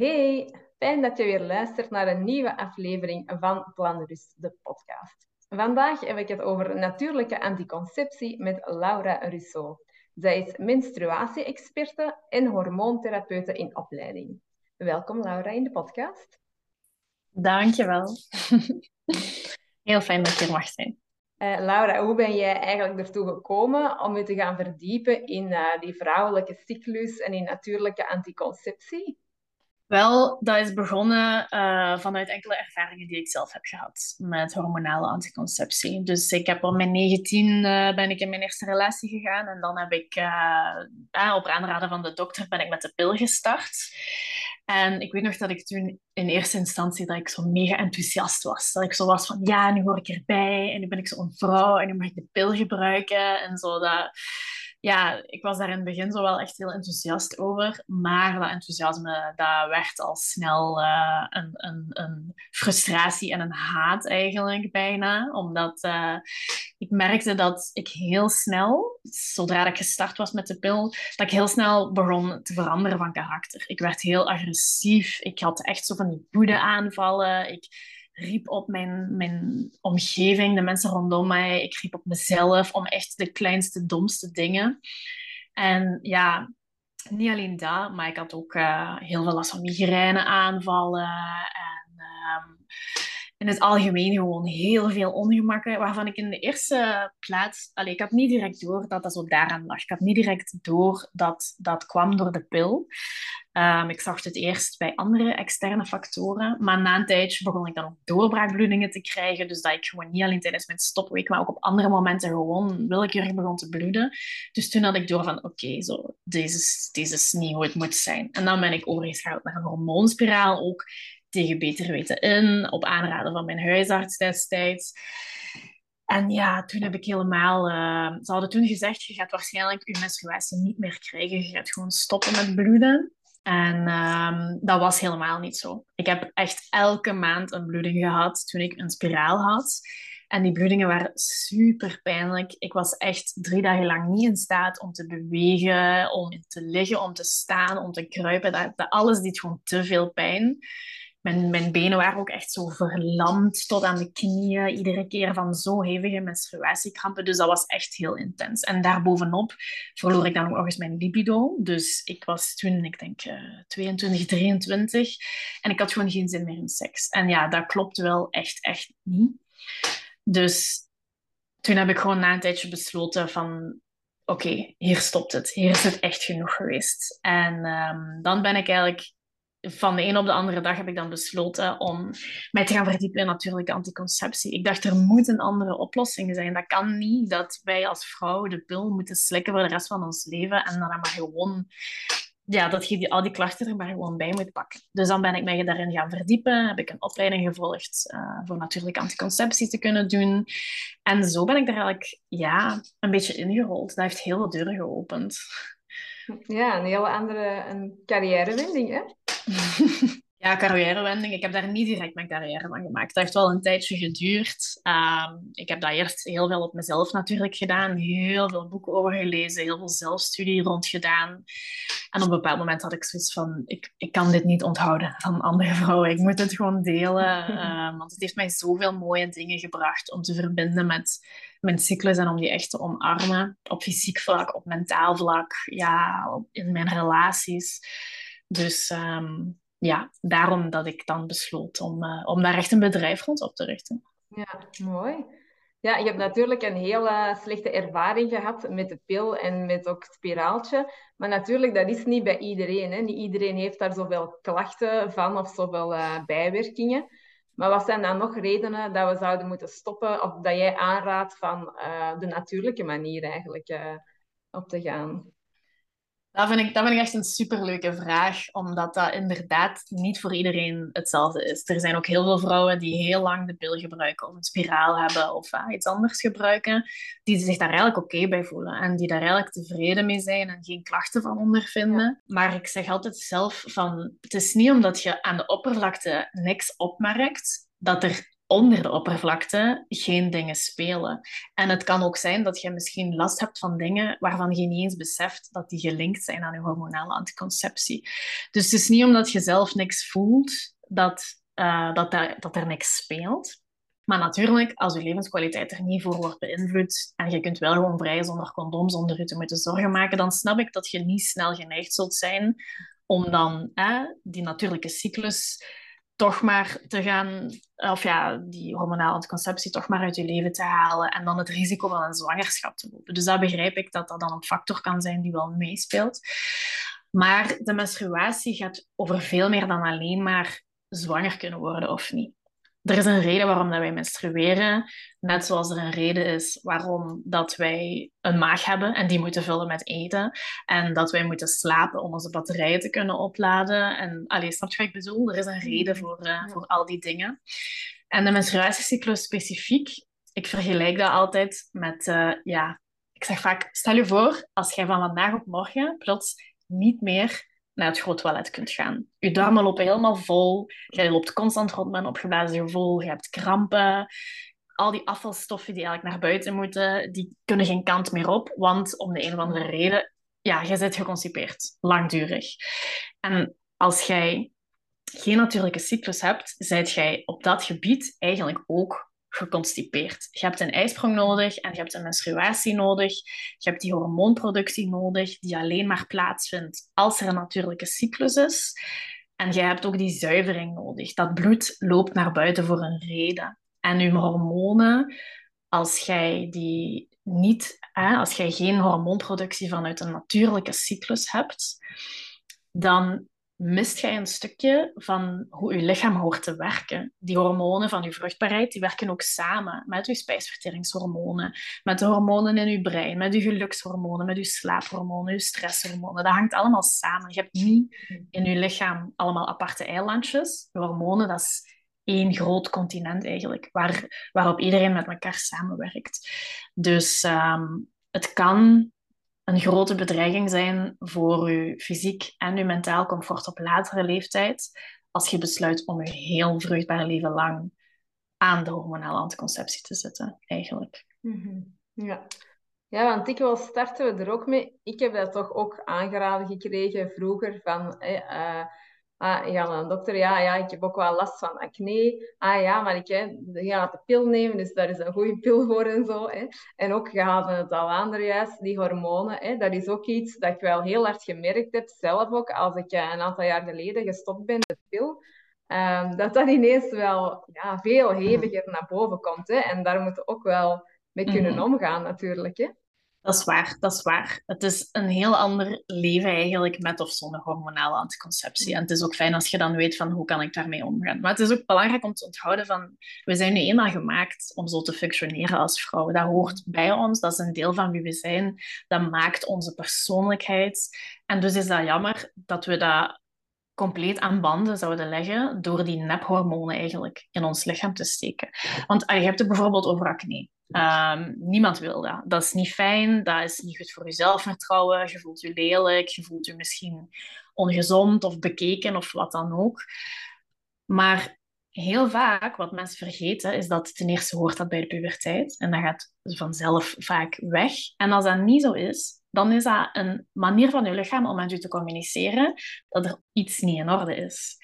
Hey, fijn dat je weer luistert naar een nieuwe aflevering van Plan Rust, de podcast. Vandaag heb ik het over natuurlijke anticonceptie met Laura Rousseau. Zij is menstruatie-experte en hormoontherapeute in opleiding. Welkom Laura in de podcast. Dankjewel. Heel fijn dat je er mag zijn. Uh, Laura, hoe ben jij eigenlijk ertoe gekomen om je te gaan verdiepen in uh, die vrouwelijke cyclus en in natuurlijke anticonceptie? Wel, dat is begonnen uh, vanuit enkele ervaringen die ik zelf heb gehad met hormonale anticonceptie. Dus ik heb op mijn 19 uh, ben ik in mijn eerste relatie gegaan en dan heb ik uh, op aanraden van de dokter ben ik met de pil gestart. En ik weet nog dat ik toen in eerste instantie dat ik zo mega enthousiast was. Dat ik zo was van ja, nu hoor ik erbij en nu ben ik zo'n vrouw en nu mag ik de pil gebruiken en zo. Dat, ja, ik was daar in het begin zo wel echt heel enthousiast over. Maar dat enthousiasme, dat werd al snel uh, een, een, een, frustratie en een haat eigenlijk bijna. Omdat uh, ik merkte dat ik heel snel, zodra ik gestart was met de pil, dat ik heel snel begon te veranderen van karakter. Ik werd heel agressief. Ik had echt zo van die woede-aanvallen. Ik riep op mijn, mijn omgeving, de mensen rondom mij. Ik riep op mezelf om echt de kleinste, domste dingen. En ja, niet alleen dat, maar ik had ook uh, heel veel last van migraine aanvallen. En um, in het algemeen gewoon heel veel ongemakken, waarvan ik in de eerste plaats... Allee, ik had niet direct door dat dat zo daaraan lag. Ik had niet direct door dat dat kwam door de pil. Um, ik zag het eerst bij andere externe factoren, maar na een tijdje begon ik dan ook doorbraakbloedingen te krijgen. Dus dat ik gewoon niet alleen tijdens mijn stopweek, maar ook op andere momenten gewoon willekeurig begon te bloeden. Dus toen had ik door van, oké, zo deze, deze is niet hoe het moet zijn. En dan ben ik overgeschakeld naar een hormoonspiraal, ook tegen beter weten in, op aanraden van mijn huisarts destijds. En ja, toen heb ik helemaal... Uh, ze hadden toen gezegd, je gaat waarschijnlijk je menstruatie niet meer krijgen. Je gaat gewoon stoppen met bloeden. En um, dat was helemaal niet zo. Ik heb echt elke maand een bloeding gehad toen ik een spiraal had. En die bloedingen waren super pijnlijk. Ik was echt drie dagen lang niet in staat om te bewegen, om te liggen, om te staan, om te kruipen. Dat alles deed gewoon te veel pijn. Mijn, mijn benen waren ook echt zo verlamd tot aan de knieën. Iedere keer van zo hevige menstruatiekrampen. Dus dat was echt heel intens. En daarbovenop verloor ik dan ook nog eens mijn libido. Dus ik was toen, ik denk, uh, 22, 23. En ik had gewoon geen zin meer in seks. En ja, dat klopt wel echt, echt niet. Dus toen heb ik gewoon na een tijdje besloten van... Oké, hier stopt het. Hier is het echt genoeg geweest. En um, dan ben ik eigenlijk van de een op de andere dag heb ik dan besloten om mij te gaan verdiepen in natuurlijke anticonceptie. Ik dacht, er moet een andere oplossing zijn. Dat kan niet dat wij als vrouw de pil moeten slikken voor de rest van ons leven en dan maar gewoon, ja, dat je die, al die klachten er maar gewoon bij moet pakken. Dus dan ben ik mij daarin gaan verdiepen, heb ik een opleiding gevolgd uh, voor natuurlijke anticonceptie te kunnen doen. En zo ben ik er eigenlijk, ja, een beetje ingerold. Dat heeft heel veel deuren geopend. Ja, een hele andere een carrièrewending, hè? Ja, carrièrewending. Ik heb daar niet direct mijn carrière van gemaakt. Dat heeft wel een tijdje geduurd. Ehm, ik heb daar eerst heel veel op mezelf natuurlijk gedaan. Heel veel boeken over gelezen. Heel veel zelfstudie rond gedaan. En op een bepaald moment had ik zoiets van... Ik, ik kan dit niet onthouden van andere vrouwen. Ik moet het gewoon delen. Um, want het heeft mij zoveel mooie dingen gebracht om te verbinden met mijn cyclus en om die echt te omarmen. Op fysiek vlak, op mentaal vlak. Ja, in mijn relaties. Dus um, ja, daarom dat ik dan besloot om, uh, om daar echt een bedrijf rond op te richten. Ja, mooi. Ja, je hebt natuurlijk een hele slechte ervaring gehad met de pil en met ook het spiraaltje. Maar natuurlijk, dat is niet bij iedereen. Hè. Niet iedereen heeft daar zoveel klachten van of zoveel uh, bijwerkingen. Maar wat zijn dan nog redenen dat we zouden moeten stoppen of dat jij aanraadt van de natuurlijke manier eigenlijk op te gaan? Dat vind, ik, dat vind ik echt een superleuke vraag, omdat dat inderdaad niet voor iedereen hetzelfde is. Er zijn ook heel veel vrouwen die heel lang de pil gebruiken of een spiraal hebben of uh, iets anders gebruiken, die zich daar eigenlijk oké bij voelen en die daar eigenlijk tevreden mee zijn en geen klachten van ondervinden. Maar ik zeg altijd zelf van, het is niet omdat je aan de oppervlakte niks opmerkt, dat er onder de oppervlakte geen dingen spelen. En het kan ook zijn dat je misschien last hebt van dingen waarvan je niet eens beseft dat die gelinkt zijn aan je hormonale anticonceptie. Dus het is niet omdat je zelf niks voelt dat, uh, dat, dat er niks speelt. Maar natuurlijk, als je levenskwaliteit er niet voor wordt beïnvloed en je kunt wel gewoon vrij zonder condoom, zonder je te moeten zorgen maken, dan snap ik dat je niet snel geneigd zult zijn om dan die natuurlijke cyclus toch maar te gaan, of ja, die hormonale anticonceptie toch maar uit je leven te halen en dan het risico van een zwangerschap te lopen. Dus dat begrijp ik dat dat dan een factor kan zijn die wel meespeelt. Maar de menstruatie gaat over veel meer dan alleen maar zwanger kunnen worden of niet er is een reden waarom dat wij menstrueren. Net zoals er een reden is waarom dat wij een maag hebben en die moeten vullen met eten. En dat wij moeten slapen om onze batterijen te kunnen opladen. En allee, snap je wat ik bedoel? Er is een reden mm. voor, uh, voor al die dingen. En de menstruatiecyclus specifiek, ik vergelijk dat altijd met, uh, ja, ik zeg vaak, stel je voor, als jij van vandaag op morgen plots niet meer naar het groot toilet kunt gaan. Je darmen lopen helemaal vol. Je loopt constant rond met een opgeblazen gevoel. Je hebt krampen. Al die afvalstoffen die eigenlijk naar buiten moeten, die kunnen geen kant meer op. Want om de een of andere reden, ja, je zit geconstipeerd. Langdurig. En als jij geen natuurlijke cyclus hebt, zijt jij op dat gebied eigenlijk ook geconstipeerd. Je hebt een ijsprong nodig en je hebt een menstruatie nodig. Je hebt die hormoonproductie nodig, die alleen maar plaatsvindt als er een natuurlijke cyclus is. En je hebt ook die zuivering nodig. Dat bloed loopt naar buiten voor een reden. En je hormonen, als jij die niet, hè, als jij geen hormoonproductie vanuit een natuurlijke cyclus hebt, dan mist jij een stukje van hoe je lichaam hoort te werken. Die hormonen van je vruchtbaarheid, die werken ook samen met je spijsverteringshormonen, met de hormonen in je brein, met je gelukshormonen, met je slaaphormonen, je stresshormonen. Dat hangt allemaal samen. Je hebt niet in je lichaam allemaal aparte eilandjes. De hormonen, dat is één groot continent eigenlijk, waar, waarop iedereen met elkaar samenwerkt. Dus um, het kan een grote bedreiging zijn voor je fysiek en je mentaal comfort op latere leeftijd, als je besluit om je heel vruchtbare leven lang aan de hormonale anticonceptie te zetten, eigenlijk. Mhm. Ja. Ja, want ik wil starten we er ook mee. Ik heb dat toch ook aangeraden gekregen vroeger van... Eh, Ah, ja, een dokter, ja, ja, ik heb ook wel last van acne. Ah ja, maar ik hè, ga de pil nemen, dus daar is een goede pil voor en zo. Hè. En ook, je haalde het al aan juist, die hormonen. Hè, dat is ook iets dat ik wel heel hard gemerkt heb, zelf ook, als ik eh, een aantal jaar geleden gestopt ben met de pil. Um, dat dat ineens wel ja, veel heviger naar boven komt. Hè. En daar moeten we ook wel mee kunnen mhm. omgaan, natuurlijk. Hè. Dat is waar, dat is waar. Het is een heel ander leven eigenlijk met of zonder hormonale anticonceptie. En het is ook fijn als je dan weet van hoe kan ik daarmee omgaan. Maar het is ook belangrijk om te onthouden van we zijn nu eenmaal gemaakt om zo te functioneren als vrouwen. Dat hoort bij ons, dat is een deel van wie we zijn. Dat maakt onze persoonlijkheid. En dus is dat jammer dat we dat compleet aan banden zouden leggen door die nephormonen eigenlijk in ons lichaam te steken. Want je hebt het bijvoorbeeld over acne. Um, niemand wil dat. Dat is niet fijn, dat is niet goed voor je zelfvertrouwen. Je voelt je lelijk, je voelt je misschien ongezond of bekeken of wat dan ook. Maar heel vaak, wat mensen vergeten, is dat ten eerste hoort dat bij de puberteit. En dat gaat vanzelf vaak weg. En als dat niet zo is, dan is dat een manier van je lichaam om met je te communiceren dat er iets niet in orde is.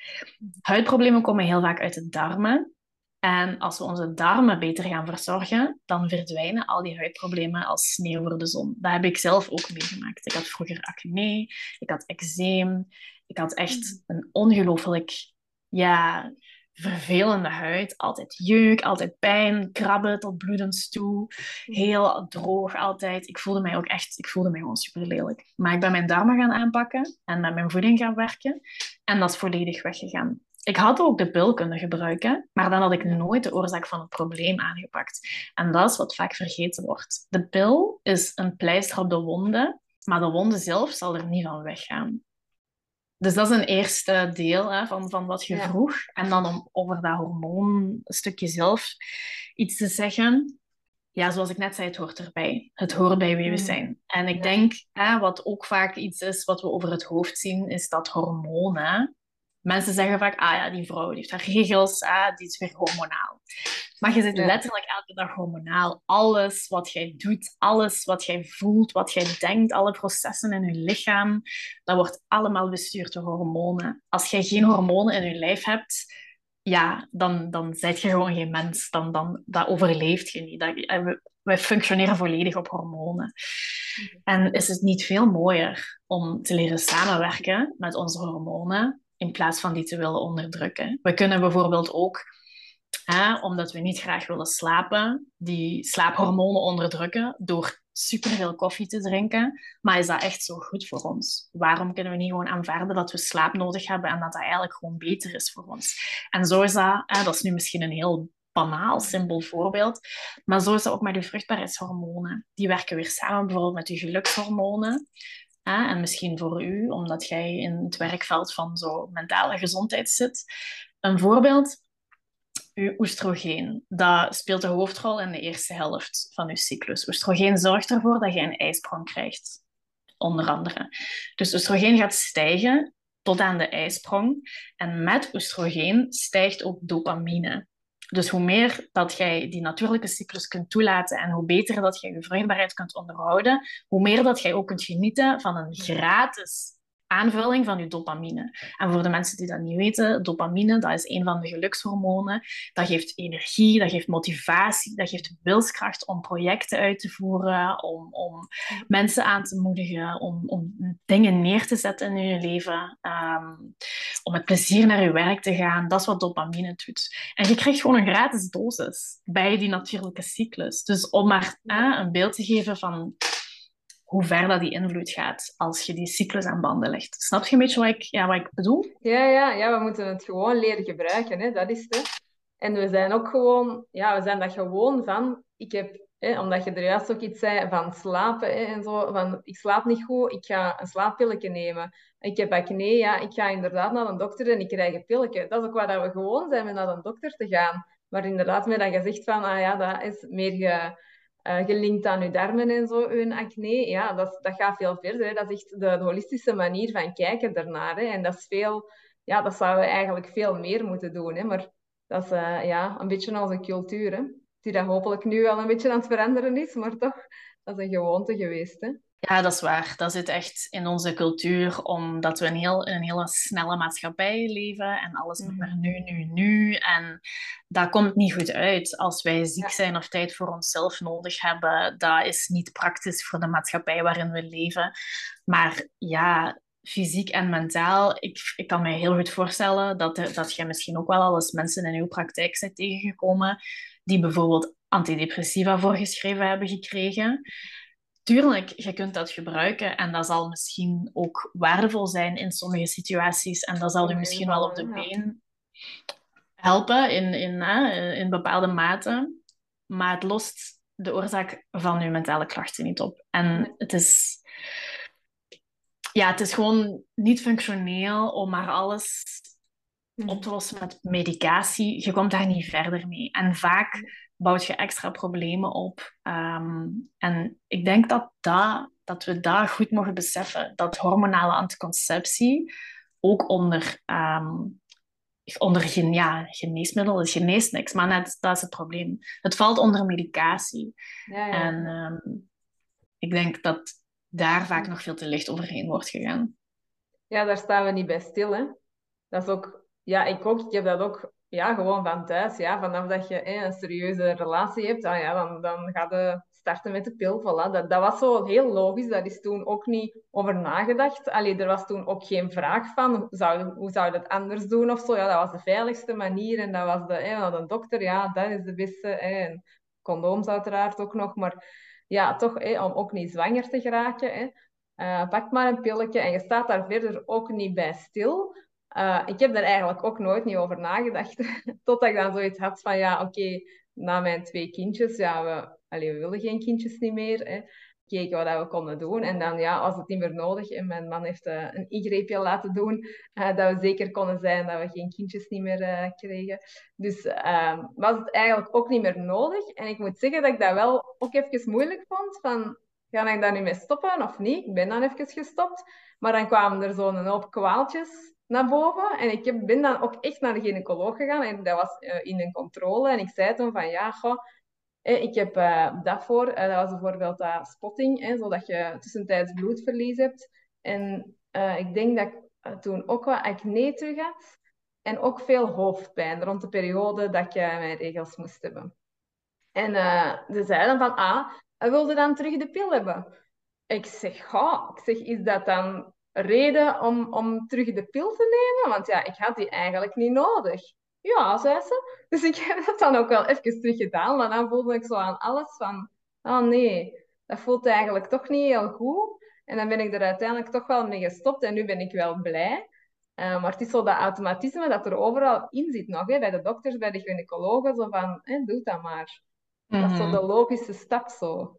Huidproblemen komen heel vaak uit de darmen. En als we onze darmen beter gaan verzorgen, dan verdwijnen al die huidproblemen als sneeuw voor de zon. Dat heb ik zelf ook meegemaakt. Ik had vroeger acne, ik had eczeem, ik had echt een ongelooflijk ja, vervelende huid. Altijd jeuk, altijd pijn, krabben tot bloedens toe. Heel droog altijd. Ik voelde mij ook echt, ik voelde mij gewoon super lelijk. Maar ik ben mijn darmen gaan aanpakken en met mijn voeding gaan werken. En dat is volledig weggegaan. Ik had ook de pil kunnen gebruiken, maar dan had ik nooit de oorzaak van het probleem aangepakt. En dat is wat vaak vergeten wordt. De pil is een pleister op de wonden, maar de wonde zelf zal er niet van weggaan. Dus dat is een eerste deel hè, van, van wat je vroeg. En dan om over dat hormoonstukje zelf iets te zeggen. Ja, zoals ik net zei, het hoort erbij. Het hoort bij wie we mm. zijn. En ik denk, hè, wat ook vaak iets is wat we over het hoofd zien, is dat hormonen mensen zeggen vaak, ah ja, die vrouw die heeft haar regels, ah, die is weer hormonaal. Maar je zit letterlijk elke dag hormonaal. Alles wat jij doet, alles wat jij voelt, wat jij denkt, alle processen in je lichaam, dat wordt allemaal bestuurd door hormonen. Als jij geen hormonen in je lijf hebt, ja, dan, dan zijt je gewoon geen mens. Dan, dan, dat overleeft je niet. Dat, wij functioneren volledig op hormonen. Mhm. En is het niet veel mooier om te leren samenwerken met onze hormonen in plaats van die te willen onderdrukken? We kunnen bijvoorbeeld ook, hè, omdat we niet graag willen slapen, die slaaphormonen onderdrukken door superveel koffie te drinken. Maar is dat echt zo goed voor ons? Waarom kunnen we niet gewoon aanvaarden dat we slaap nodig hebben en dat dat eigenlijk gewoon beter is voor ons? En zo is dat, hè, dat is nu misschien een heel banaal, simpel voorbeeld. Maar zo is het ook met je vruchtbaarheidshormonen. Die werken weer samen bijvoorbeeld met je gelukshormonen. En misschien voor u, omdat jij in het werkveld van zo mentale gezondheid zit. Een voorbeeld, uw oestrogeen. Dat speelt de hoofdrol in de eerste helft van uw cyclus. Oestrogeen zorgt ervoor dat je een ijsprong krijgt, onder andere. Dus oestrogeen gaat stijgen tot aan de ijsprong. En met oestrogeen stijgt ook dopamine. Dus hoe meer dat jij die natuurlijke cyclus kunt toelaten en hoe beter dat jij je vruchtbaarheid kunt onderhouden, hoe meer dat jij ook kunt genieten van een gratis aanvulling van je dopamine. En voor de mensen die dat niet weten, dopamine, dat is een van de gelukshormonen. Dat geeft energie, dat geeft motivatie, dat geeft wilskracht om projecten uit te voeren, om, om mensen aan te moedigen, om, om dingen neer te zetten in je leven, um, om met plezier naar je werk te gaan. Dat is wat dopamine doet. En je krijgt gewoon een gratis dosis bij die natuurlijke cyclus. Dus om maar een beeld te geven van hoe ver dat die invloed gaat als je die cyclus aan banden legt. Snap je een beetje wat ik, ja, wat ik bedoel? Ja, ja, ja, we moeten het gewoon leren gebruiken, hè? dat is het. En we zijn ook gewoon, ja, we zijn dat gewoon van, ik heb, hè, omdat je er juist ook iets zei van slapen hè, en zo, van ik slaap niet goed, ik ga een slaappilletje nemen. Ik heb acne, ja, ik ga inderdaad naar een dokter en ik krijg een pilletje. Dat is ook waar we gewoon zijn, met naar een dokter te gaan. Maar inderdaad, met dat zegt van, ah ja, dat is meer ge gelinkt aan je darmen en zo, hun acne, ja, dat, dat gaat veel verder. Hè. Dat is echt de, de, holistische manier van kijken daarnaar. Hè. En dat is veel, ja, dat zouden we eigenlijk veel meer moeten doen. Hè. Maar dat is uh, ja, een beetje onze cultuur, hè. die dat hopelijk nu wel een beetje aan het veranderen is, maar toch, dat is een gewoonte geweest. Hè. Ja, dat is waar. Dat zit echt in onze cultuur, omdat we een, heel, een hele snelle maatschappij leven en alles moet maar nu, nu, nu. En dat komt niet goed uit. Als wij ziek zijn of tijd voor onszelf nodig hebben, dat is niet praktisch voor de maatschappij waarin we leven. Maar ja, fysiek en mentaal, ik, ik kan me heel goed voorstellen dat, dat je misschien ook wel al eens mensen in uw praktijk bent tegengekomen die bijvoorbeeld antidepressiva voorgeschreven hebben gekregen tuurlijk, je kunt dat gebruiken en dat zal misschien ook waardevol zijn in sommige situaties. En dat zal je misschien wel op de been helpen in, in, in bepaalde mate. Maar het lost de oorzaak van je mentale klachten niet op. En het is, ja, het is gewoon niet functioneel om maar alles op te lossen met medicatie. Je komt daar niet verder mee. En vaak bouwt je extra problemen op. Ehm, en ik denk dat, dat, dat we daar goed mogen beseffen. Dat hormonale anticonceptie ook onder, um, onder ja, geneesmiddel, het geneest niks, maar net, dat is het probleem. Het valt onder medicatie. Ja, ja. En ehm, ik denk dat daar vaak nog veel te licht overheen wordt gegaan. Ja, daar staan we niet bij stil. Hè? Dat is ook, ja, ik ook. Ik heb dat ook ja, gewoon van thuis. Ja, vanaf dat je een serieuze relatie hebt, ah, ja, dan, dan ga je starten met de pil. Voilà. Dat, dat was zo heel logisch. Daar is toen ook niet over nagedacht. Allee, er was toen ook geen vraag van zou, hoe zou je dat anders doen of zo. Ja, dat was de veiligste manier. En dat was de, hè, de dokter, ja, dat is de beste. Hè. En condooms uiteraard ook nog. Maar ja, toch, om ook niet zwanger te geraken. Uh, pak maar een pilletje en je staat daar verder ook niet bij stil. Uh, ik heb daar eigenlijk ook nooit niet over nagedacht. Totdat ik dan zoiets had van, ja, oké, na mijn twee kindjes, ja, we, allee, we willen geen kindjes niet meer. Hè. Kijken wat we konden doen. En dan, ja, als het niet meer nodig en mijn man heeft uh, een ingreepje laten doen, uh, dat we zeker konden zijn dat we geen kindjes niet meer kregen. Dus ehm, was het eigenlijk ook niet meer nodig. En ik moet zeggen dat ik dat wel ook even moeilijk vond, van, ga ik daar nu mee stoppen of niet? Ik ben dan even gestopt. Maar dan kwamen er zo'n hoop kwaaltjes naar boven. En ik ben dan ook echt naar de gynaecoloog gegaan. En dat was uh, in een controle. En ik zei toen van, ja, goh, ik heb uh, dat voor. Dat was bijvoorbeeld dat spotting, hè, zodat je tussentijds bloedverlies hebt. En ik denk dat ik toen ook wat acne terug had. En ook veel hoofdpijn rond de periode dat je mijn regels moest hebben. En ze zeiden van, ah, wilde dan terug de pil hebben? Ik zeg, ja, ik zeg, is dat dan reden om, om terug de pil te nemen? Want ja, ik had die eigenlijk niet nodig. Ja, zei ze. Dus ik heb dat dan ook wel even terug gedaan. Maar dan voelde ik zo aan alles van, oh nee, dat voelt eigenlijk toch niet heel goed. En dan ben ik er uiteindelijk toch wel mee gestopt. En nu ben ik wel blij. Uh, maar het is zo dat automatisme dat er overal in zit nog. Hè, bij de dokters, bij de gynaecologen. Zo van, doe dat maar. Dat is zo mhm. de logische stap zo.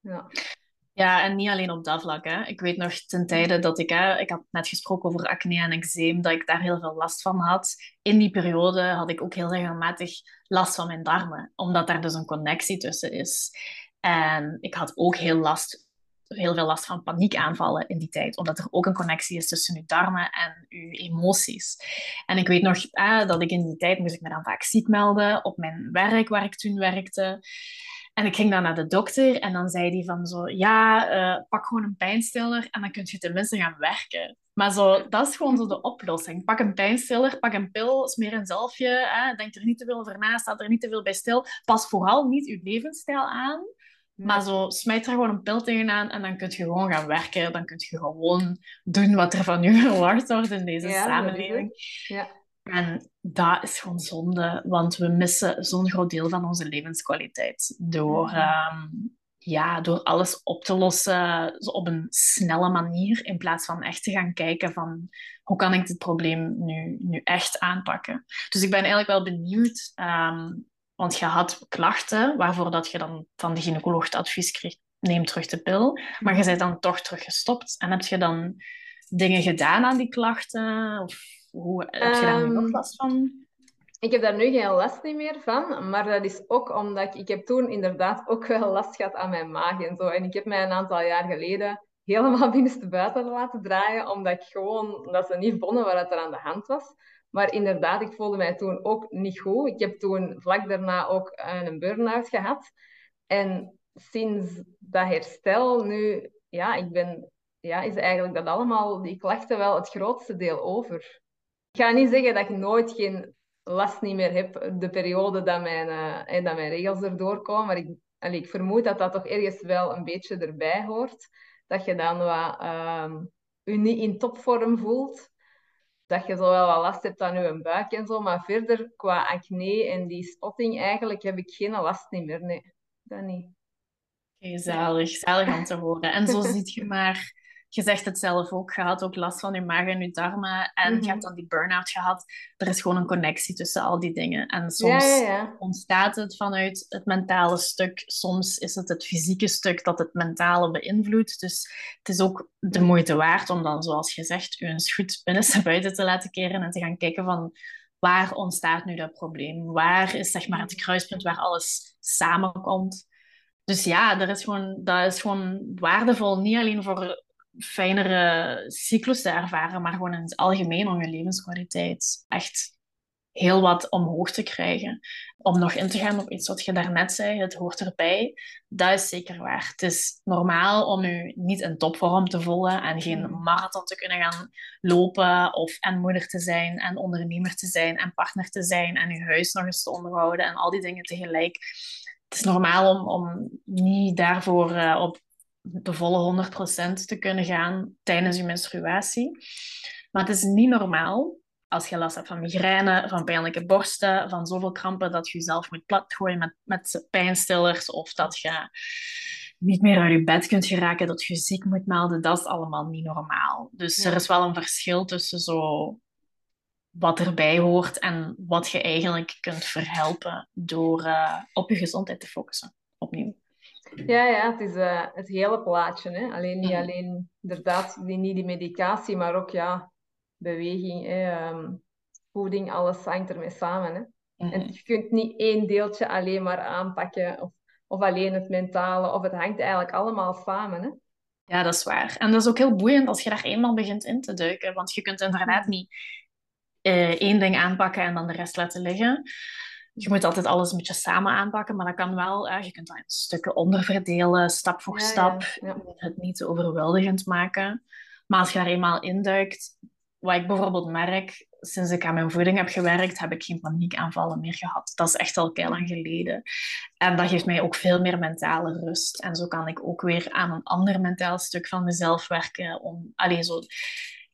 Ja. Ja, en niet alleen op dat vlak. Hè. Ik weet nog ten tijde dat ik, hè, ik had net gesproken over acne en eczeem, dat ik daar heel veel last van had. In die periode had ik ook heel regelmatig last van mijn darmen, omdat daar dus een connectie tussen is. En ik had ook heel, last, heel veel last van paniekaanvallen in die tijd, omdat er ook een connectie is tussen uw darmen en uw emoties. En ik weet nog dat ik in die tijd moest ik me dan vaak ziek melden op mijn werk waar ik toen werkte. En ik ging dan naar de dokter en dan zei hij van zo, ja, uh, pak gewoon een pijnstiller en dan kun je tenminste gaan werken. Maar zo, dat is gewoon zo de oplossing. Pak een pijnstiller, pak een pil, smeer een zalfje, hè, denk er niet te veel over na, staat er niet te veel bij stil. Pas vooral niet je levensstijl aan, maar zo, smijt er gewoon een pil tegenaan en dan kun je gewoon gaan werken. Dan kun je gewoon doen wat er van je verwacht wordt in deze samenleving. Ja. En dat is gewoon zonde, want we missen zo'n groot deel van onze levenskwaliteit door, mhm. ehm, ja, door alles op te lossen op een snelle manier, in plaats van echt te gaan kijken van hoe kan ik dit probleem nu, nu echt aanpakken. Dus ik ben eigenlijk wel benieuwd, ehm, want je had klachten waarvoor dat je dan van de gynaecoloog het advies kreeg, neem terug de pil, maar je bent dan toch teruggestopt. En heb je dan dingen gedaan aan die klachten? Of hoe, heb je daar nog ehm, last van? Ik heb daar nu geen last meer van, maar dat is ook omdat ik, ik heb toen inderdaad ook wel last gehad aan mijn maag en zo. En ik heb mij een aantal jaar geleden helemaal binnenstebuiten laten draaien, omdat ik gewoon, dat ze niet vonden wat er aan de hand was. Maar inderdaad, ik voelde mij toen ook niet goed. Ik heb toen vlak daarna ook een burn-out gehad. En sinds dat herstel nu, ja, ik ben, ja, is eigenlijk dat allemaal, die klachten wel het grootste deel over. Ik ga niet zeggen dat ik nooit geen last niet meer heb de periode dat mijn, uh, dat mijn regels erdoor komen. Maar ik, allee, ik vermoed dat dat toch ergens wel een beetje erbij hoort. Dat je dan wat, je niet in topvorm voelt. Dat je zo wel wat last hebt aan je buik en zo. Maar verder, qua acne en die spotting, eigenlijk heb ik geen last niet meer. Nee, dat niet. Okay, zalig, zalig om te horen. En zo ziet je maar je zegt het zelf ook, je had ook last van je maag en je darmen en je mhm. hebt dan die burn-out gehad. Er is gewoon een connectie tussen al die dingen. En soms ontstaat het vanuit het mentale stuk, soms is het het fysieke stuk dat het mentale beïnvloedt. Dus het is ook de moeite waard om dan, zoals je zegt, je eens goed binnenste buiten te laten keren en te gaan kijken van waar ontstaat nu dat probleem? Waar is zeg maar het kruispunt waar alles samenkomt? Dus ja, er is gewoon, dat is gewoon waardevol, niet alleen voor fijnere cyclus te ervaren, maar gewoon in het algemeen om je levenskwaliteit echt heel wat omhoog te krijgen. Om nog in te gaan op iets wat je daarnet zei, het hoort erbij. Dat is zeker waar. Het is normaal om je niet in topvorm te voelen en geen mm. marathon te kunnen gaan lopen of en moeder te zijn en ondernemer te zijn en partner te zijn en je huis nog eens te onderhouden en al die dingen tegelijk. Het is normaal om, om niet daarvoor uh, op de volle 100% te kunnen gaan tijdens je menstruatie. Maar het is niet normaal als je last hebt van migraine, van pijnlijke borsten, van zoveel krampen dat je jezelf moet platgooien met, met pijnstillers of dat je niet meer uit je bed kunt geraken, dat je ziek moet melden. Dat is allemaal niet normaal. Dus er is wel een verschil tussen zo wat erbij hoort en wat je eigenlijk kunt verhelpen door uh, op je gezondheid te focussen. Opnieuw. Ja, ja, het is uh, het hele plaatje. Hè? Alleen niet mhm. alleen inderdaad die, niet die medicatie, maar ook ja, beweging, hè, um, voeding, alles hangt ermee samen. Hè? En mhm. je kunt niet één deeltje alleen maar aanpakken of, of alleen het mentale, of het hangt eigenlijk allemaal samen. Hè? Ja, dat is waar. En dat is ook heel boeiend als je daar eenmaal begint in te duiken. Want je kunt inderdaad niet uh, één ding aanpakken en dan de rest laten liggen. Je moet altijd alles een beetje samen aanpakken, maar dat kan wel. Je kunt dat in stukken onderverdelen, stap voor stap. Ja, Het niet te overweldigend maken. Maar als je daar eenmaal induikt, wat ik bijvoorbeeld merk, sinds ik aan mijn voeding heb gewerkt, heb ik geen paniekaanvallen meer gehad. Dat is echt al heel lang geleden. En dat geeft mij ook veel meer mentale rust. En zo kan ik ook weer aan een ander mentaal stuk van mezelf werken. Om, allez, zo,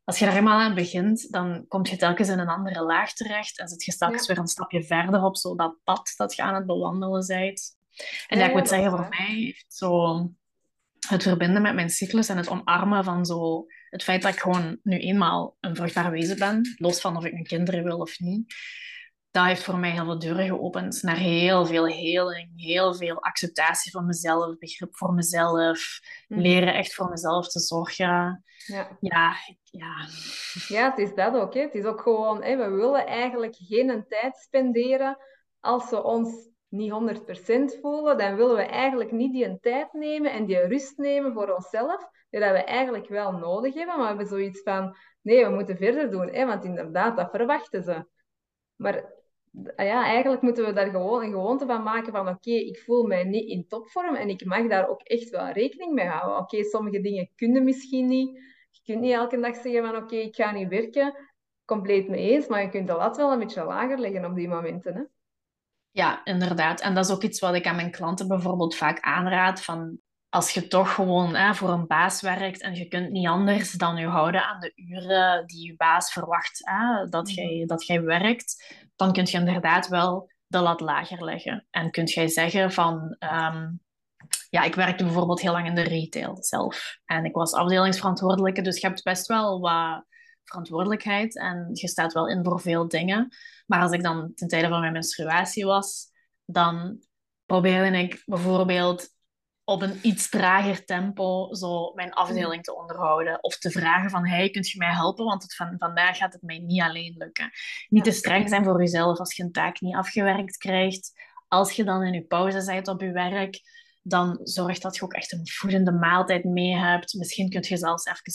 als je daar eenmaal aan begint, dan kom je telkens in een andere laag terecht en zit je straks weer een stapje verder op zo dat pad dat je aan het bewandelen bent. En ja, ik moet zeggen, voor mij heeft zo het verbinden met mijn cyclus en het omarmen van zo het feit dat ik gewoon nu eenmaal een vruchtbaar wezen ben, los van of ik een kinderen wil of niet, dat heeft voor mij heel veel deuren geopend naar heel veel heling, heel veel acceptatie van mezelf, begrip voor mezelf, mhm. leren echt voor mezelf te zorgen. Ja, ja. Ja, ja het is dat ook. Hè. Het is ook gewoon, hè, we willen eigenlijk geen tijd spenderen als we ons niet 100% voelen, dan willen we eigenlijk niet die tijd nemen en die rust nemen voor onszelf, die dat we eigenlijk wel nodig hebben, maar we hebben zoiets van, nee, we moeten verder doen, hè, want inderdaad, dat verwachten ze. Maar ja, eigenlijk moeten we daar gewoon een gewoonte van maken van, oké, ik voel mij niet in topvorm en ik mag daar ook echt wel rekening mee houden. Oké, sommige dingen kunnen misschien niet. Je kunt niet elke dag zeggen van, oké, ik ga niet werken. Compleet mee eens, maar je kunt de lat wel een beetje lager leggen op die momenten. Hè? Ja, inderdaad. En dat is ook iets wat ik aan mijn klanten bijvoorbeeld vaak aanraad. Van als je toch gewoon hè, voor een baas werkt en je kunt niet anders dan je houden aan de uren die je baas verwacht hè, dat, mhm. jij, dat jij werkt, dan kun je inderdaad wel de lat lager leggen. En kun jij zeggen van... Ehm, ja, ik werkte bijvoorbeeld heel lang in de retail zelf. En ik was afdelingsverantwoordelijke, dus je hebt best wel wat verantwoordelijkheid en je staat wel in voor veel dingen. Maar als ik dan ten tijde van mijn menstruatie was, dan probeerde ik bijvoorbeeld op een iets trager tempo zo mijn afdeling te onderhouden. Of te vragen van, hey, kunt je mij helpen? Want het van, vandaag gaat het mij niet alleen lukken. Niet te streng zijn voor jezelf als je een taak niet afgewerkt krijgt. Als je dan in je pauze bent op je werk, dan zorg dat je ook echt een voedende maaltijd mee hebt. Misschien kun je zelfs even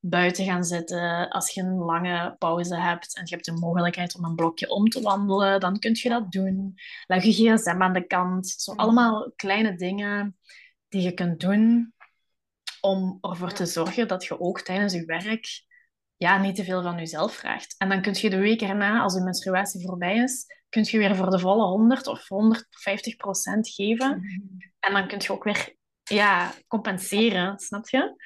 buiten gaan zitten. Als je een lange pauze hebt en je hebt de mogelijkheid om een blokje om te wandelen, dan kun je dat doen. Leg je gsm aan de kant. Zo allemaal kleine dingen die je kunt doen om ervoor te zorgen dat je ook tijdens je werk ja, niet te veel van jezelf vraagt. En dan kun je de week erna, als je menstruatie voorbij is, kun je weer voor de volle 100 of 150 procent geven. En dan kun je ook weer ja, compenseren, snap je?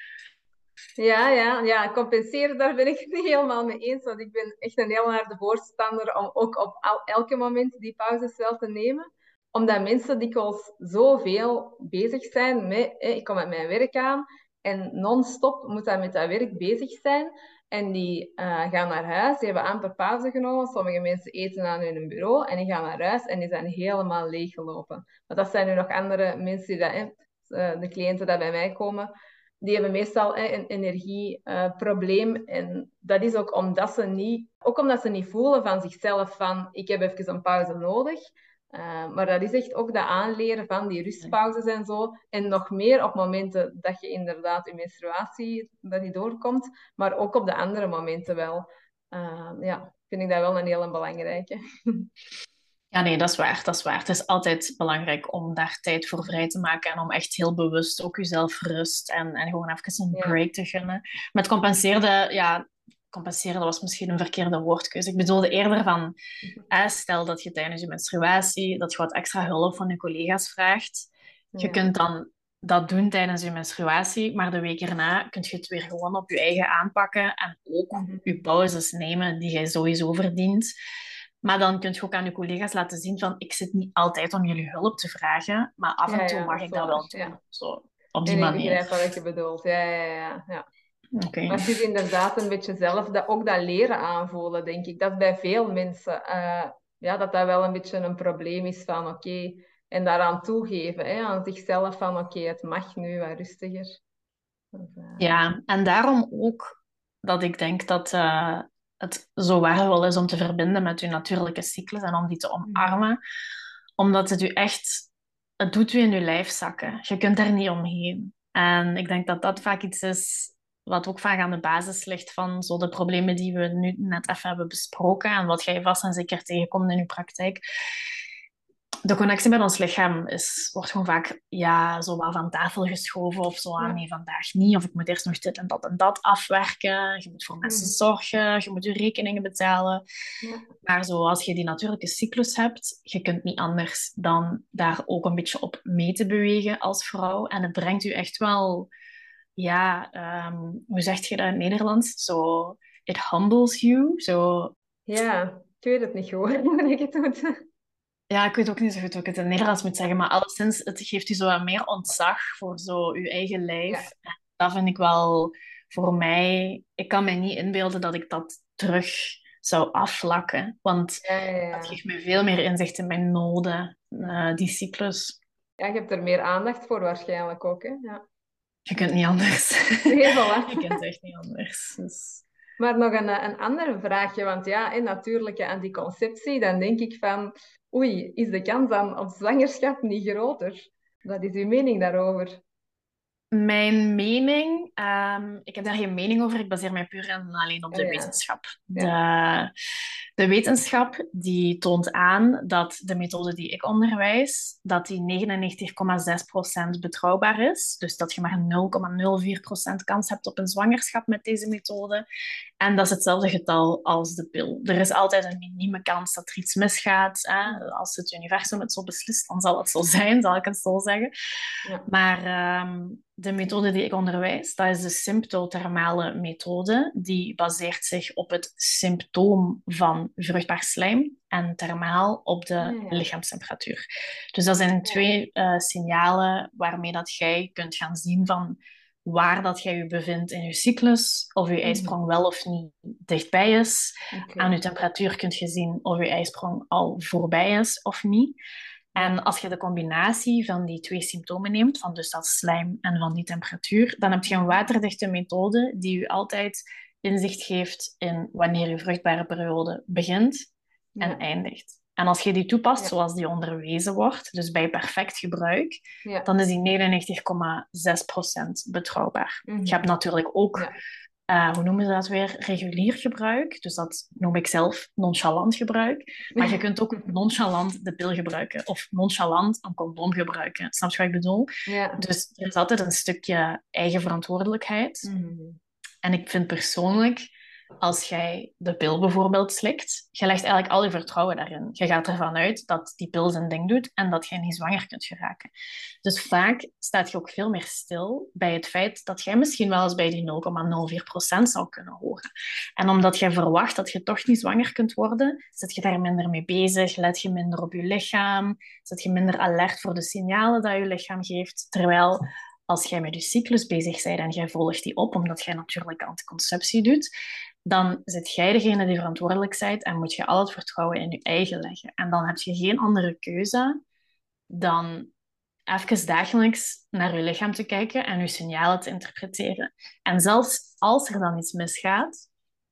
Ja, ja, ja, compenseren, daar ben ik het niet helemaal mee eens. Want ik ben echt een heel harde voorstander om ook op elke moment die pauzes wel te nemen. Omdat mensen dikwijls zoveel bezig zijn met... ik kom met mijn werk aan en non-stop moet dat met dat werk bezig zijn. En die uh, gaan naar huis, die hebben amper pauze genomen. Sommige mensen eten aan hun bureau en die gaan naar huis en die zijn helemaal leeggelopen. Maar dat zijn nu nog andere mensen, die uh, de cliënten die bij mij komen die hebben meestal een energieprobleem. en dat is ook omdat ze niet, ook omdat ze niet voelen van zichzelf van ik heb even een pauze nodig. Uh, maar dat is echt ook de aanleren van die rustpauzes en zo. En nog meer op momenten dat je inderdaad je menstruatie dat die doorkomt, maar ook op de andere momenten wel. Uh, ja, vind ik dat wel een hele belangrijke. Ja, nee, dat is waar. Dat is waar. Het is altijd belangrijk om daar tijd voor vrij te maken en om echt heel bewust ook jezelf rust en, en gewoon even een break te gunnen. Met compenseerde, ja, compenseren was misschien een verkeerde woordkeuze. Ik bedoelde eerder van, eh, stel dat je tijdens je menstruatie, dat je wat extra hulp van je collega's vraagt. Je kunt dan dat doen tijdens je menstruatie, maar de week erna kun je het weer gewoon op je eigen aanpakken en ook mhm. je pauzes nemen die jij sowieso verdient. Maar dan kun je ook aan je collega's laten zien van ik zit niet altijd om jullie hulp te vragen, maar af en toe mag ik dat wel doen. Zo, op die manier. Ik begrijp wat je bedoelt. Ja, ja, ja. Okay. Maar het is inderdaad een beetje zelf dat, ook dat leren aanvoelen, denk ik. Dat bij veel mensen, uh, ja, dat dat wel een beetje een probleem is van oké, en daaraan toegeven, hè, aan zichzelf van oké, het mag nu wat rustiger. Dus, uh... Ja, en daarom ook dat ik denk dat, uh, het zo waardevol is om te verbinden met je natuurlijke cyclus en om die te omarmen. Omdat het u echt, het doet u in je lijf zakken. Je kunt daar niet omheen. En ik denk dat dat vaak iets is wat ook vaak aan de basis ligt van zo de problemen die we nu net even hebben besproken en wat jij vast en zeker tegenkomt in je praktijk de connectie met ons lichaam is, wordt gewoon vaak ja, zo wel van tafel geschoven of zo. Ah, nee, vandaag niet. Of ik moet eerst nog dit en dat en dat afwerken. Je moet voor mensen mhm. zorgen. Je moet je rekeningen betalen. Ja. Maar zo, als je die natuurlijke cyclus hebt, je kunt niet anders dan daar ook een beetje op mee te bewegen als vrouw. En het brengt u echt wel, ja, ehm, hoe zeg je dat in het Nederlands? Zo, it humbles you. Zo... Ja, ik weet het niet gewoon hoe ik het doe. Ja, ik weet ook niet zo goed hoe ik het in het Nederlands moet zeggen, maar alleszins, het geeft u zo meer ontzag voor zo uw eigen lijf. En dat vind ik wel voor mij... Ik kan mij niet inbeelden dat ik dat terug zou afvlakken, want ja, dat geeft me veel meer inzicht in mijn noden, uh, die cyclus. Ja, je hebt er meer aandacht voor waarschijnlijk ook, hè? Ja. Je kunt niet anders. Nee, voilà. je kunt echt niet anders. Dus... Maar nog een, een andere vraagje, want ja, en natuurlijk aan die conceptie, dan denk ik van oei, is de kans dan op zwangerschap niet groter? Wat is uw mening daarover? Mijn mening, um, ik heb daar geen mening over. Ik baseer mij puur en alleen op de oh wetenschap. De, de, wetenschap die toont aan dat de methode die ik onderwijs, dat die 99,6% betrouwbaar is. Dus dat je maar 0,04% kans hebt op een zwangerschap met deze methode. En dat is hetzelfde getal als de pil. Er is altijd een minieme kans dat er iets misgaat. Hè? Als het universum het zo beslist, dan zal het zo zijn, zal ik het zo zeggen. Ja. Maar um, de methode die ik onderwijs, dat is de symptothermale methode. Die baseert zich op het symptoom van vruchtbaar slijm en thermaal op de ah, lichaamstemperatuur. Dus dat zijn twee uh, signalen waarmee dat jij kunt gaan zien van waar dat jij je bevindt in je cyclus, of je mhm. ijsprong wel of niet dichtbij is. Okay. Aan je temperatuur kunt je zien of je ijsprong al voorbij is of niet. En als je de combinatie van die twee symptomen neemt, van dus dat slijm en van die temperatuur, dan heb je een waterdichte methode die je altijd inzicht geeft in wanneer je vruchtbare periode begint en eindigt. En als je die toepast zoals die onderwezen wordt, dus bij perfect gebruik, dan is die 99,6% betrouwbaar. Mhm. Je hebt natuurlijk ook uh, hoe noemen ze dat weer? Regulier gebruik. Dus dat noem ik zelf nonchalant gebruik. Maar je kunt ook nonchalant de pil gebruiken. Of nonchalant een condoom gebruiken. Snap je wat ik bedoel? Dus er is altijd een stukje eigen verantwoordelijkheid. Mhm. En ik vind persoonlijk als jij de pil bijvoorbeeld slikt, je legt eigenlijk al je vertrouwen daarin. Je gaat ervan uit dat die pil zijn ding doet en dat jij niet zwanger kunt geraken. Dus vaak staat je ook veel meer stil bij het feit dat jij misschien wel eens bij die 0,04% zou kunnen horen. En omdat jij verwacht dat je toch niet zwanger kunt worden, zit je daar minder mee bezig, let je minder op je lichaam, zit je minder alert voor de signalen dat je lichaam geeft. Terwijl als jij met je cyclus bezig bent en jij volgt die op, omdat jij natuurlijk anticonceptie doet, dan zit jij degene die verantwoordelijk bent en moet je al het vertrouwen in je eigen leggen. En dan heb je geen andere keuze dan even dagelijks naar je lichaam te kijken en je signalen te interpreteren. En zelfs als er dan iets misgaat,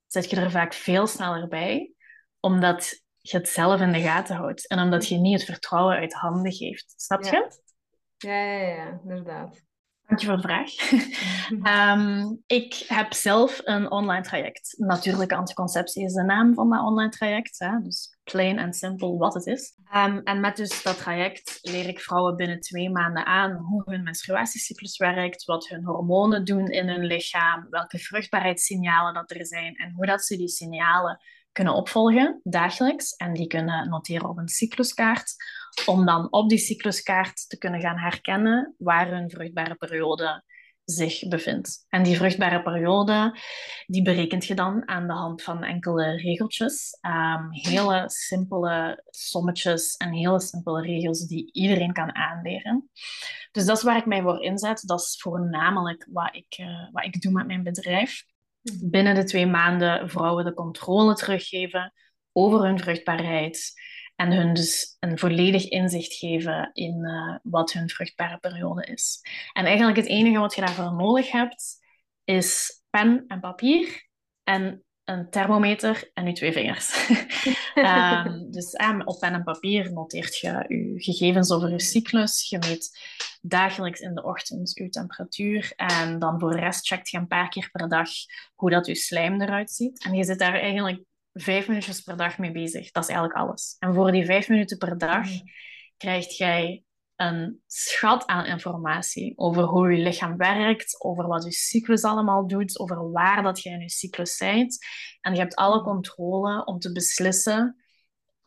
zit je er vaak veel sneller bij, omdat je het zelf in de gaten houdt en omdat je niet het vertrouwen uit handen geeft. Snap je? Ja, ja, ja, inderdaad. Dank je voor de vraag. Ehm, ik heb zelf een online traject. Natuurlijke anticonceptie is de naam van dat online traject. Hè? Dus plain en simpel wat het is. Um, en met dus dat traject leer ik vrouwen binnen twee maanden aan hoe hun menstruatiecyclus werkt, wat hun hormonen doen in hun lichaam, welke vruchtbaarheidssignalen dat er zijn en hoe dat ze die signalen kunnen opvolgen dagelijks. En die kunnen noteren op een cycluskaart om dan op die cycluskaart te kunnen gaan herkennen waar hun vruchtbare periode zich bevindt. En die vruchtbare periode, die berekent je dan aan de hand van enkele regeltjes. Um, hele simpele sommetjes en hele simpele regels die iedereen kan aanleren. Dus dat is waar ik mij voor inzet. Dat is voornamelijk wat ik, uh, wat ik doe met mijn bedrijf. Binnen de twee maanden vrouwen de controle teruggeven over hun vruchtbaarheid en hun dus een volledig inzicht geven in uh, wat hun vruchtbare periode is. En eigenlijk het enige wat je daarvoor nodig hebt, is pen en papier. En een thermometer en je twee vingers. um, dus eh, op pen en papier noteert je je gegevens over je cyclus. Je meet dagelijks in de ochtend je temperatuur. En dan voor de rest checkt je een paar keer per dag hoe dat je slijm eruit ziet. En je zit daar eigenlijk vijf minuutjes per dag mee bezig. Dat is eigenlijk alles. En voor die vijf minuten per dag mm. krijg jij een schat aan informatie over hoe je lichaam werkt, over wat je cyclus allemaal doet, over waar dat je in je cyclus bent. En je hebt alle controle om te beslissen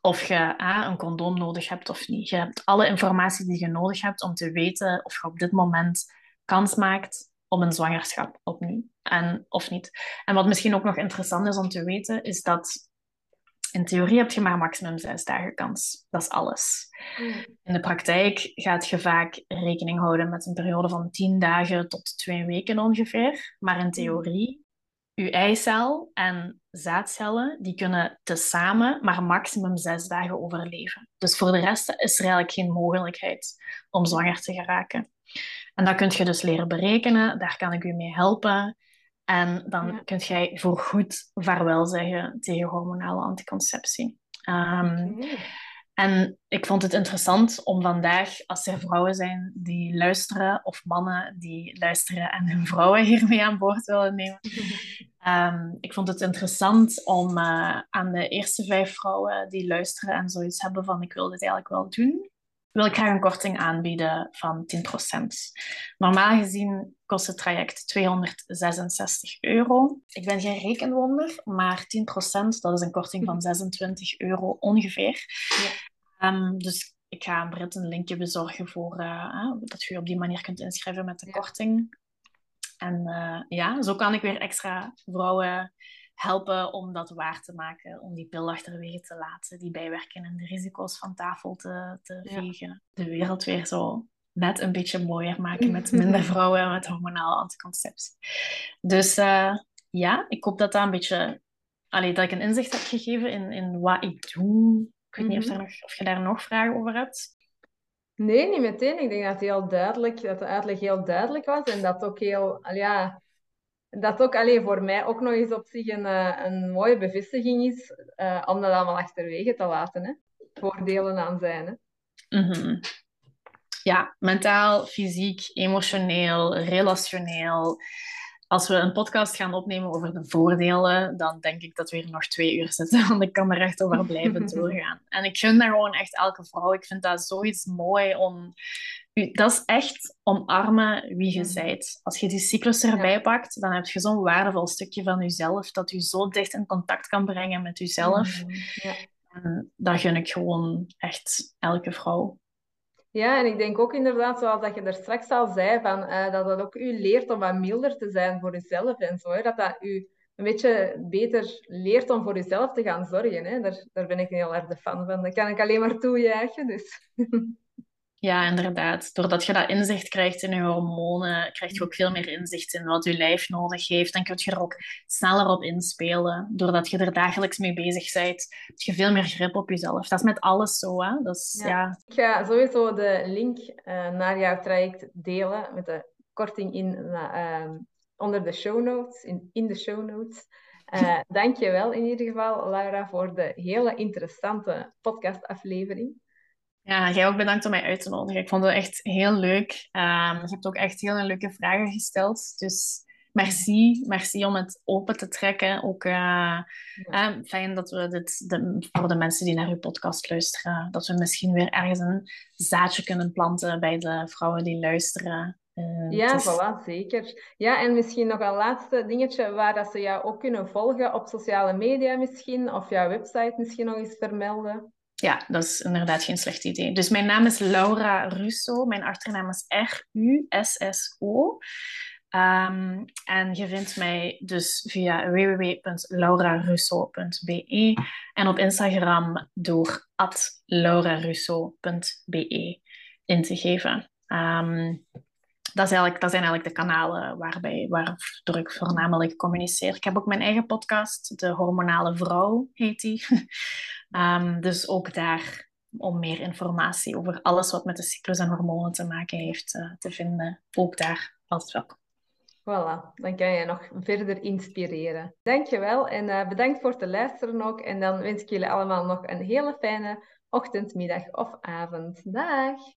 of je een condoom nodig hebt of niet. Je hebt alle informatie die je nodig hebt om te weten of je op dit moment kans maakt op een zwangerschap opnieuw en, of niet. En wat misschien ook nog interessant is om te weten, is dat in theorie heb je maar maximum zes dagen kans. Dat is alles. Hmm. In de praktijk gaat je vaak rekening houden met een periode van tien dagen tot twee weken ongeveer. Maar in hmm. theorie, je eicel en zaadcellen, die kunnen tezamen maar maximum zes dagen overleven. Dus voor de rest is er eigenlijk geen mogelijkheid om zwanger te geraken. En dat kun je dus leren berekenen. Daar kan ik u mee helpen. En dan ja. kun jij voor goed vaarwel zeggen tegen hormonale anticonceptie. Um, En ik vond het interessant om vandaag, als er vrouwen zijn die luisteren, of mannen die luisteren en hun vrouwen hiermee aan boord willen nemen. Um, ik vond het interessant om uh, aan de eerste vijf vrouwen die luisteren en zoiets hebben van ik wil dit eigenlijk wel doen, wil ik graag een korting aanbieden van 10%. Normaal gezien kost het traject 266 euro. Ik ben geen rekenwonder, maar 10% dat is een korting van 26 euro ongeveer. Ja. Um, dus ik ga aan Brit een linkje bezorgen voor uh, dat je op die manier kunt inschrijven met de korting. En uh, ja, zo kan ik weer extra vrouwen helpen om dat waar te maken, om die pil achterwege te laten, die bijwerken en de risico's van tafel te, te vegen. De wereld weer zo net een beetje mooier maken met minder vrouwen met hormonale anticonceptie. Dus uh, ja, ik hoop dat dat een beetje, allee, dat ik een inzicht heb gegeven in, in wat ik doe. Ik weet niet of, mhm. nog, of je daar nog vragen over hebt. Nee, niet meteen. Ik denk dat, heel duidelijk, dat de uitleg heel duidelijk was en dat ook heel, ja, dat ook alleen voor mij ook nog eens op zich een, eh, een mooie bevestiging is uh, om dat allemaal achterwege te laten. Hè? Voordelen aan zijn. Hè? Mm Ja, mentaal, fysiek, emotioneel, relationeel. Als we een podcast gaan opnemen over de voordelen, dan denk ik dat we hier nog twee uur zitten, want ik kan er echt over blijven doorgaan. En ik gun daar gewoon echt elke vrouw. Ik vind dat zoiets mooi om dat is echt omarmen wie je bent. Als je die cyclus erbij pakt, dan heb je zo'n waardevol stukje van jezelf dat je zo dicht in contact kan brengen met jezelf. Mhm, ja. En dat gun ik gewoon echt elke vrouw. Ja, en ik denk ook inderdaad, zoals dat je er straks al zei, van, uh, dat dat ook u leert om wat milder te zijn voor jezelf en zo. Hè? Dat dat u een beetje beter leert om voor jezelf te gaan zorgen. Hè? Daar, daar ben ik heel erg de fan van. Dat kan ik alleen maar toejuichen. Dus. Ja, inderdaad. Doordat je dat inzicht krijgt in je hormonen, krijg je ook veel meer inzicht in wat je lijf nodig heeft. En kun je er ook sneller op inspelen. Doordat je er dagelijks mee bezig bent, heb je veel meer grip op jezelf. Dat is met alles zo, hè. Dus, ja. Ik ga sowieso de link uh, naar jouw traject delen met de korting in, uh, onder de show notes, in, in de show notes. Uh, Dank je wel in ieder geval, Laura, voor de hele interessante podcastaflevering. Ja, jij ook bedankt om mij uit te nodigen. Ik vond het echt heel leuk. Um, je hebt ook echt heel leuke vragen gesteld. Dus merci. Merci om het open te trekken. Ook uh, fijn dat we dit, de, voor de mensen die naar uw podcast luisteren, dat we misschien weer ergens een zaadje kunnen planten bij de vrouwen die luisteren. Uh, ja, voilà, zeker. Ja, en misschien nog een laatste dingetje waar dat ze jou ook kunnen volgen op sociale media misschien, of jouw website misschien nog eens vermelden. Ja, dat is inderdaad geen slecht idee. Dus mijn naam is Laura Russo. Mijn achternaam is R-U-S-S-O. Um, en je vindt mij dus via www.laurarusso.be en op Instagram door laurarusso.be in te geven. Um, dat, is eigenlijk, dat zijn eigenlijk de kanalen waarbij, waardoor ik voornamelijk communiceer. Ik heb ook mijn eigen podcast, De Hormonale Vrouw heet die. Um, dus ook daar om meer informatie over alles wat met de cyclus en hormonen te maken heeft uh, te vinden. Ook daar altijd welkom. Voilà, dan kan je nog verder inspireren. Dankjewel en uh, bedankt voor het luisteren ook. En dan wens ik jullie allemaal nog een hele fijne ochtend, middag of avond. Dag!